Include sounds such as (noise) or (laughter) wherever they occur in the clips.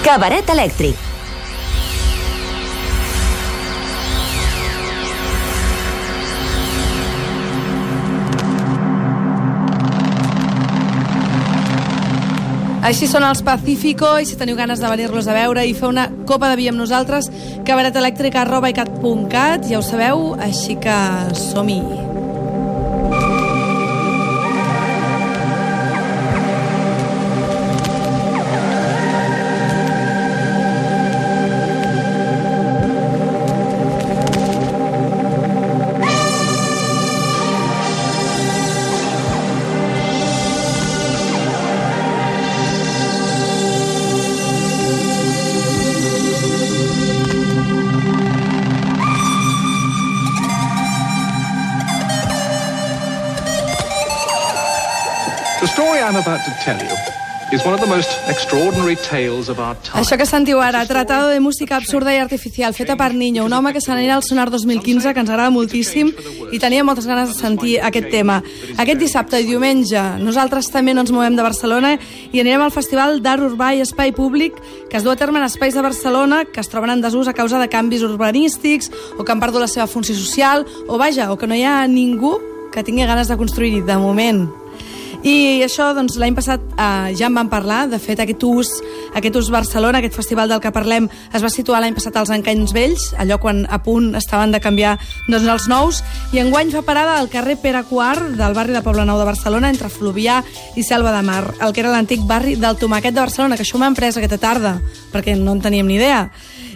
Cabaret elèctric. Així són els Pacífico i si teniu ganes de venir-los a veure i fer una copa de vi amb nosaltres, cabaretelèctrica arroba icat.cat, ja ho sabeu, així que som-hi. I'm about to tell you is one of the most extraordinary tales of our time. Això que sentiu ara, Tratado de música absurda i artificial, feta per Niño, un home que se al Sonar 2015, que ens agrada moltíssim, i tenia moltes ganes de sentir aquest tema. Aquest dissabte i diumenge, nosaltres també no ens movem de Barcelona i anirem al Festival d'Art Urbà i Espai Públic, que es du a terme en espais de Barcelona que es troben en desús a causa de canvis urbanístics, o que han perdut la seva funció social, o vaja, o que no hi ha ningú que tingui ganes de construir-hi, de moment. I això, doncs, l'any passat eh, ja en vam parlar. De fet, aquest ús, aquest ús Barcelona, aquest festival del que parlem, es va situar l'any passat als Encanys Vells, allò quan a punt estaven de canviar doncs, els nous, i enguany fa parada al carrer Pere Quart del barri de Poblenou de Barcelona, entre Fluvià i Selva de Mar, el que era l'antic barri del Tomaquet de Barcelona, que això m'ha emprès aquesta tarda, perquè no en teníem ni idea.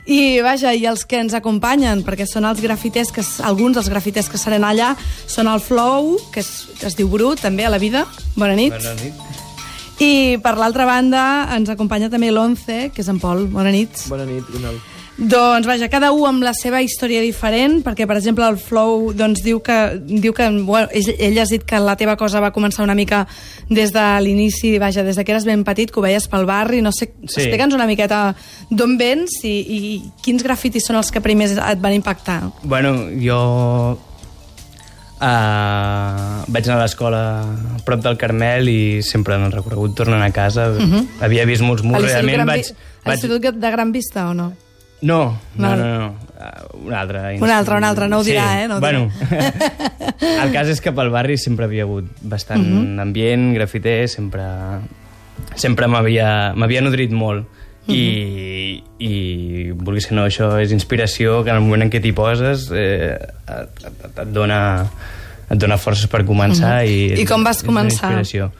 I vaja, i els que ens acompanyen, perquè són els grafiters, que, alguns dels grafiters que seran allà, són el Flow, que es, que es diu Bru, també a la vida. Bona nit. Bona nit. I per l'altra banda ens acompanya també l'Once, que és en Pol. Bona nit. Bona nit, Gunal. Doncs vaja, cada un amb la seva història diferent, perquè per exemple el Flow doncs, diu que, diu que bueno, ell, ell has dit que la teva cosa va començar una mica des de l'inici, vaja, des de que eres ben petit, que ho veies pel barri, no sé, Sí. explica'ns una miqueta d'on vens i, i quins grafitis són els que primers et van impactar. Bueno, jo uh, vaig anar a l'escola a prop del Carmel i sempre en el recorregut tornant a casa havia vist molts murs, realment vaig... A l'Institut de Gran Vista o no? No, no, no, no. Uh, un altre. Un altre, un altre, no ho dirà, eh, no ho bueno, (laughs) el cas és que pel barri sempre havia hagut bastant uh Mhm. -huh. ambient, grafiter, sempre, sempre m'havia nodrit molt. Mhm. I, i vulguis que no, això és inspiració que en el moment en què t'hi poses eh, et, et, et, dona, et dona forces per començar i, Mhm. I com vas una començar?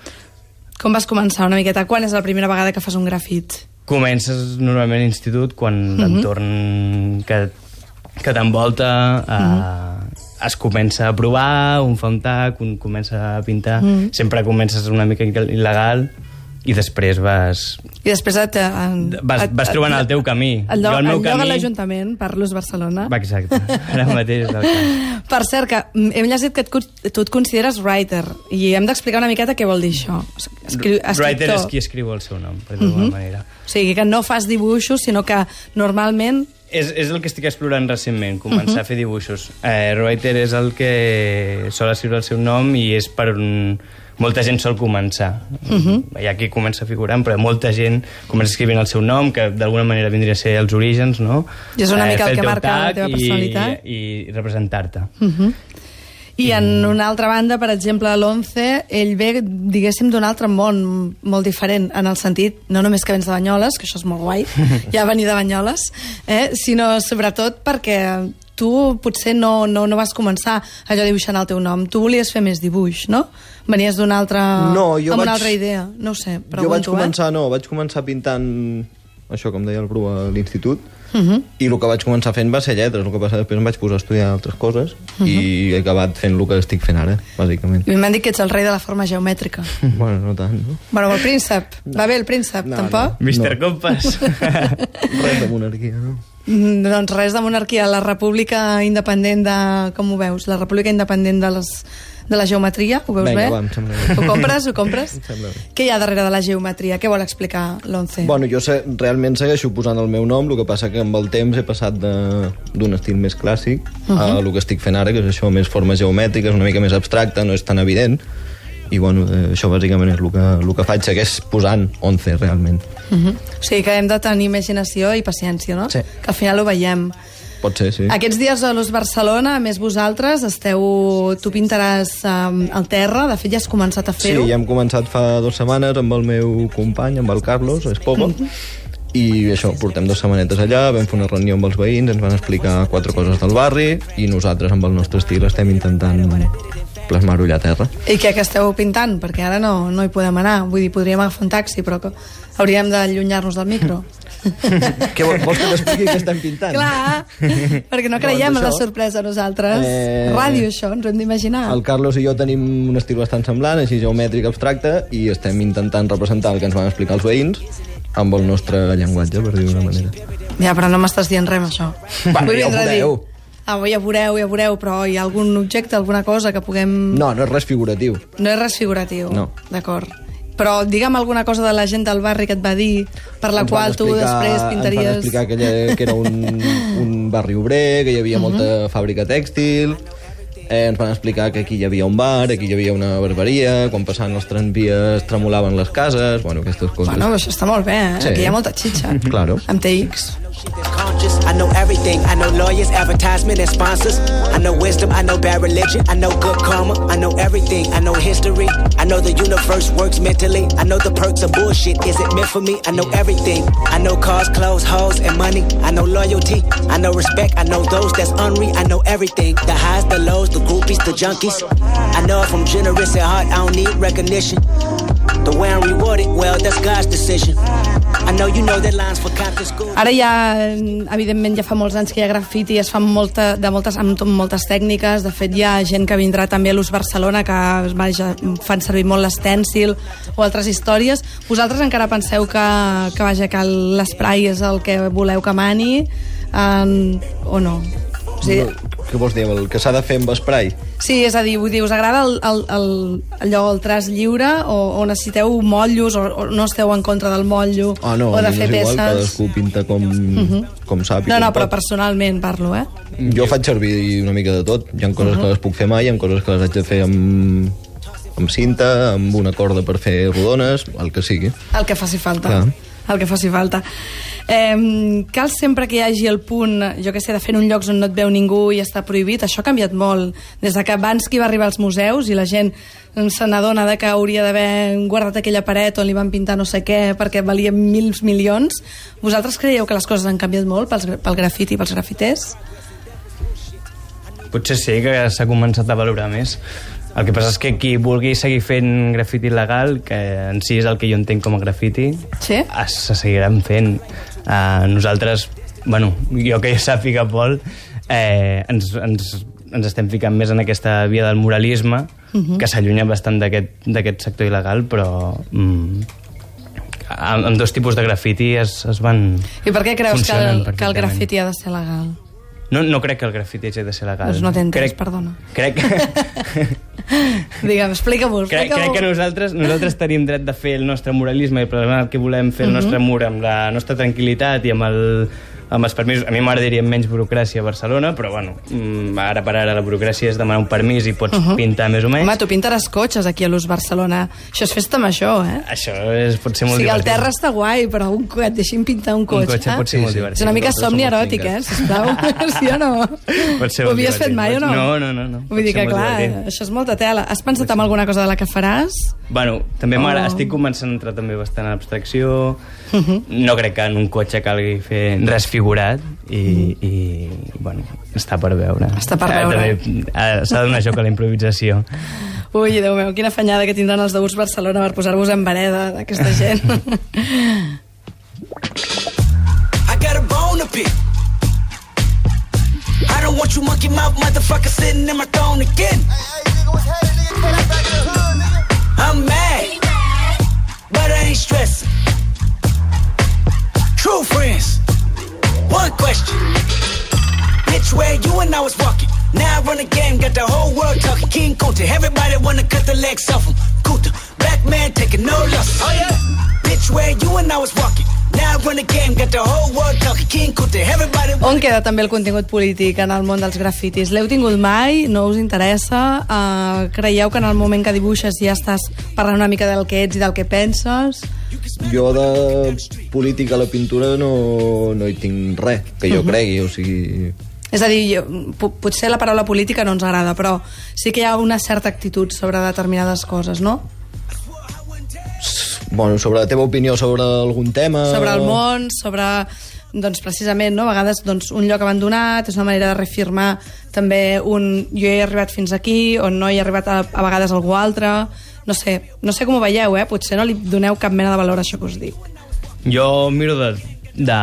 Com vas començar una miqueta? Quan és la primera vegada que fas un grafit? Comences normalment a l'institut quan Mhm. l'entorn que, que t'envolta eh, Mhm. es comença a provar, un fa un tac, un comença a pintar, Mhm. sempre comences una mica il·legal i després vas, I després et... et vas, vas trobant el teu camí. El lloc, Jo el meu lloc a camí- l'Ajuntament, Parlos Barcelona. Va, exacte, ara mateix és el cas. (laughs) Per cert, que hem llegit que et, tu et consideres writer i hem d'explicar una miqueta què vol dir això. Escri Writer escriptor. és qui escriu el seu nom, per dir-ho d'alguna manera. O sigui, que no fas dibuixos, sinó que normalment... És, és el que estic explorant recentment, començar a fer dibuixos. Eh, writer és el que sol escriure el seu nom i és per un... Molta gent sol començar. Uh -huh. Hi ha qui comença figurant, però molta gent comença escrivint el seu nom, que d'alguna manera vindria a ser els orígens, no? I és una mica fer el que teu marca la teva personalitat. I, i representar-te. Uh -huh. I en una altra banda, per exemple, l'11, ell ve, diguéssim, d'un altre món molt diferent, en el sentit, no només que vens de Banyoles, que això és molt guai, (laughs) ja venir de Banyoles, eh? sinó sobretot perquè tu potser no, no, no vas començar allò dibuixant el teu nom, tu volies fer més dibuix, no? Venies d'una altra... No, jo amb una vaig- altra idea, no ho sé, pregunto, jo vaig eh? començar, no, vaig començar pintant això, com deia el Bru, a l'institut, Uh -huh. i el que vaig començar fent va ser lletres, el que passa després em vaig posar a estudiar altres coses Mhm. i he acabat fent el que estic fent ara, bàsicament. I m'han dit que ets el rei de la forma geomètrica. (laughs) bueno, no tant, no? bueno, el príncep. Va bé el príncep, No, tampoc? Mister No. Compàs. (laughs) Res de monarquia, no? Mm, Doncs res de monarquia, la república independent de... Com ho veus? La república independent de, les, de la geometria, ho veus Vinga, bé? va, em sembla bé. Ho compres, ho compres? Em sembla bé. Què hi ha darrere de la geometria? Què vol explicar l'11? Bueno, jo se, realment segueixo posant el meu nom, el que passa que amb el temps he passat de- d'un estil més clàssic uh -huh. a el que estic fent ara, que és això, més formes geomètriques, una mica més abstracte, no és tan evident, i bueno, eh, això bàsicament és el que, el que faig, segueix posant 11 realment. Uh -huh. O sigui que hem de tenir imaginació i paciència, no? Sí. Que al final ho veiem. Pot ser, sí. Aquests dies a l'Os Barcelona, a més vosaltres, esteu... Tu pintaràs um, al terra, de fet ja has començat a Sí, fer-ho. ja hem començat fa dues setmanes amb el meu company, amb el Carlos, Espova, i això, portem dues setmanetes allà, vam fer una reunió amb els veïns, ens van explicar quatre coses del barri, i nosaltres, amb el nostre estil, estem intentant plasmar-ho allà a terra. I què que esteu pintant? Perquè ara no, no hi podem anar. Vull dir, podríem agafar un taxi, però que hauríem d'allunyar-nos del micro. Què vols, vols que t'expliqui què estem pintant? Clar, perquè no creiem en la sorpresa nosaltres. Eh, Ràdio, això, ens ho hem d'imaginar. El Carlos i jo tenim un estil bastant semblant, així geomètric abstracte, i estem intentant representar el que ens van explicar els veïns amb el nostre llenguatge, per dir d'una manera. Ja, però no m'estàs dient res, això. Vull ja ho veureu. Ah, ja veureu, ja veureu, però hi ha algun objecte, alguna cosa que puguem... No, no és res figuratiu. No és res figuratiu. No. D'acord. Però digue'm alguna cosa de la gent del barri que et va dir, per la Ens qual tu explicar- després Ens van pintaries... explicar que, ella, que era un, (laughs) un barri obrer, que hi havia molta fàbrica tèxtil, eh, ens van explicar que aquí hi havia un bar, aquí hi havia una barberia, quan passaven els tramvies tremolaven les cases, bueno, aquestes coses. Bueno, això està molt bé, eh? Sí. Aquí hi ha molta xitxa. Claro. Amb TX. Conscious. I know everything. I know lawyers, advertisement, and sponsors. I know wisdom. I know bad religion. I know good karma. I know everything. I know history. I know the universe works mentally. I know the perks of bullshit. Is it meant for me? I know everything. I know cars, clothes, hoes, and money. I know loyalty. I know respect. I know those that's unre. I know everything. The highs, the lows, the groupies, the junkies. I know if I'm generous at heart, I don't need recognition. The way I'm rewarded, well, that's God's decision. I know you know that lines for Compton School. Ara ja, evidentment, ja fa molts anys que hi ha grafiti, es fan molta, de moltes, amb moltes tècniques. De fet, hi ha gent que vindrà també a l'Ús Barcelona que vaja, fan servir molt l'estèncil o altres històries. Vosaltres encara penseu que, que, vaja, que l'esprai és el que voleu que mani um, o no? O sigui, Què vols dir? El que s'ha de fer amb spray? Sí, és a dir, vull dir, us agrada el, el, el, allò, el traç lliure o, o necessiteu motllos o, o no esteu en contra del motllo Ah, no, o de fer m'és igual, peces? cadascú pinta com, com sap. No, no, però pot. personalment parlo, eh? Jo faig servir una mica de tot. Hi ha coses que les puc fer mai, hi ha coses que les haig de fer amb, amb cinta, amb una corda per fer rodones, el que sigui. El que faci falta. Clar. El que faci falta. Eh, cal sempre que hi hagi el punt, jo que sé, de fer en un llocs on no et veu ningú i està prohibit. Això ha canviat molt. Des de que abans qui va arribar als museus i la gent se n'adona que hauria d'haver guardat aquella paret on li van pintar no sé què perquè valia mils milions. Vosaltres creieu que les coses han canviat molt pels, pel grafiti i pels grafiters? Potser sí que s'ha començat a valorar més. El que passa és que qui vulgui seguir fent grafiti legal, que en si és el que jo entenc com a grafiti, Sí? es se seguiran fent. Uh, nosaltres, bueno, jo que ja sàpiga, Pol, eh, ens, ens, ens estem ficant més en aquesta via del moralisme, uh -huh. que s'allunya bastant d'aquest sector il·legal, però... Mm, amb, amb dos tipus de grafiti es, es van... I per què creus que el, que el grafiti ha de ser legal? No, no crec que el grafiti hagi de ser legal. Doncs no t'he entès, crec, perdona. Crec, (laughs) Digue'm, explica-m'ho, crec, explica-m'ho. crec que nosaltres, nosaltres tenim dret de fer el nostre moralisme i plasmar el que volem fer el Mhm. nostre mur amb la nostra tranquil·litat i amb el amb els permisos. A mi m'agradaria menys burocràcia a Barcelona, però bueno, mm, ara per ara la burocràcia és demanar un permís i pots pintar més o menys. Home, tu pintaràs cotxes aquí a l'Ús Barcelona. Això és festa major, eh? Això és, pot ser O molt sigui, el divertit. terra està guai, però un, co- et deixin pintar un cotxe. cotxe pot ser molt divertit. És una mica somni eròtic, eh? Sisplau. (laughs) sí o no? Pot ser Ho havies fet divertit. mai o no? No, no, no, no. Pot Vull dir que, clar, divertit. això és molta tela. Has pensat en alguna cosa de la que faràs? Bueno, també m'agrada, Oh. estic començant a entrar també bastant en abstracció. No crec que en un cotxe calgui fer res figurat i, i bueno, està per veure. Està per Eh, veure. també, eh, S'ha de donar joc a la improvisació. Ui, Déu meu, quina fanyada que tindran els de Ús Barcelona per posar-vos en vereda d'aquesta gent. (laughs) I got a bone to pick. I don't want you monkey mouth motherfucker sitting in my throne again. I'm where you and I was walking. Now I run the game, got the whole world talking. King Kunta, everybody wanna cut the legs off him. Kuta, black man taking no losses. Oh yeah. Bitch, where you and I was walking. Now Now I run the game, got the whole world talking King Kunta. Everybody On queda també el contingut polític en el món dels grafitis? L'heu tingut mai? No us interessa? Uh, creieu que en el moment que dibuixes ja estàs parlant una mica del que ets i del que penses? Jo de política a la pintura no, no hi tinc res que jo cregui, o sigui... És a dir, jo, po- potser la paraula política no ens agrada, però sí que hi ha una certa actitud sobre determinades coses, no? Bueno, sobre la teva opinió sobre algun tema... Sobre el món, sobre doncs precisament, no? a vegades doncs, un lloc abandonat, és una manera de reafirmar també un jo he arribat fins aquí, o no he arribat a, a vegades a algú altre, no sé, no sé com ho veieu, eh? potser no li doneu cap mena de valor a això que us dic. Jo miro de, de,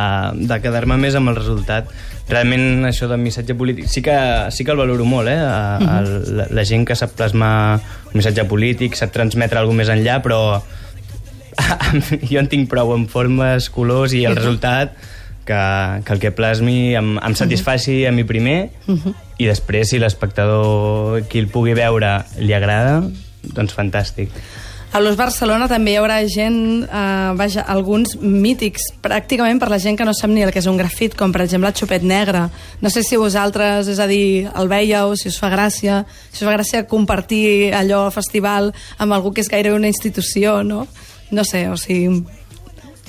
de quedar-me més amb el resultat. Realment això de missatge polític sí que, sí que el valoro molt, eh? A, a, la, la gent que sap plasmar un missatge polític, sap transmetre alguna més enllà, però (laughs) jo en tinc prou en formes, colors i el resultat que, que el que plasmi em, em satisfaci a mi primer i després si l'espectador qui el pugui veure li agrada doncs fantàstic A l'Os Barcelona també hi haurà gent, eh, vaja, alguns mítics, pràcticament per la gent que no sap ni el que és un grafit, com per exemple el xupet negre. No sé si vosaltres, és a dir, el veieu, si us fa gràcia, si us fa gràcia compartir allò al festival amb algú que és gairebé una institució, no? No sé, o sigui...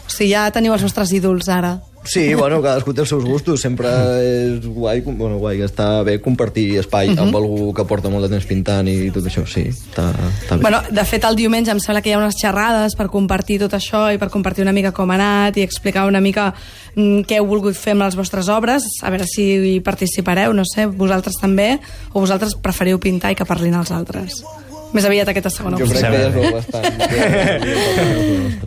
O sigui, ja teniu els vostres ídols ara. Sí, bueno, cadascú té els seus gustos. Sempre és guai, bueno, guai, està bé compartir espai amb algú que porta molt de temps pintant i tot això, sí, està, està bé. Bueno, de fet, el diumenge em sembla que hi ha unes xerrades per compartir tot això i per compartir una mica com ha anat i explicar una mica mm, què heu volgut fer amb les vostres obres, a veure si hi participareu, no sé, vosaltres també, o vosaltres preferiu pintar i que parlin els altres. Més aviat aquesta segona jo crec que ja es veu bastant.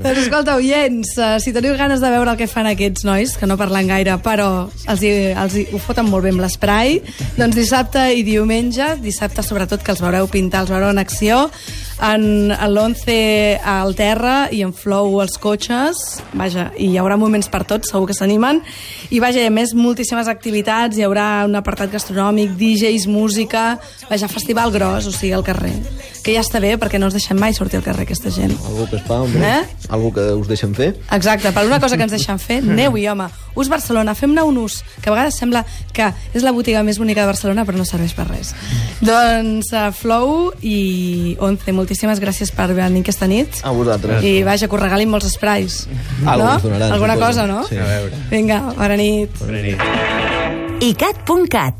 Doncs escolta, oients, uh, si teniu ganes de veure el que fan aquests nois, que no parlen gaire, però els, hi, els hi, ho foten molt bé amb l'esprai, doncs dissabte i diumenge, dissabte sobretot que els veureu pintar, els veureu en acció, en, en l'11 al terra i en flow als cotxes, vaja, i hi haurà moments per tots, segur que s'animen, i vaja, i a més moltíssimes activitats, hi haurà un apartat gastronòmic, DJs, música, vaja, festival gros, o sigui, al carrer. Que ja està bé, perquè no ens deixem mai sortir al carrer, aquesta gent. Algú que es fa, home. Eh? Algú que us deixen fer. Exacte, per una cosa que ens deixen fer, (laughs) aneu-hi, home. Us Barcelona, fem-ne un ús, que a vegades sembla que és la botiga més bonica de Barcelona, però no serveix per res. Doncs uh, Flow i Once, moltíssimes gràcies per venir aquesta nit. A vosaltres. I vaja, que us regalin molts esprais. Algú no? us donaran, Alguna suposo. cosa, no? Sí. a veure Vinga, bona nit. Bona nit. icat.cat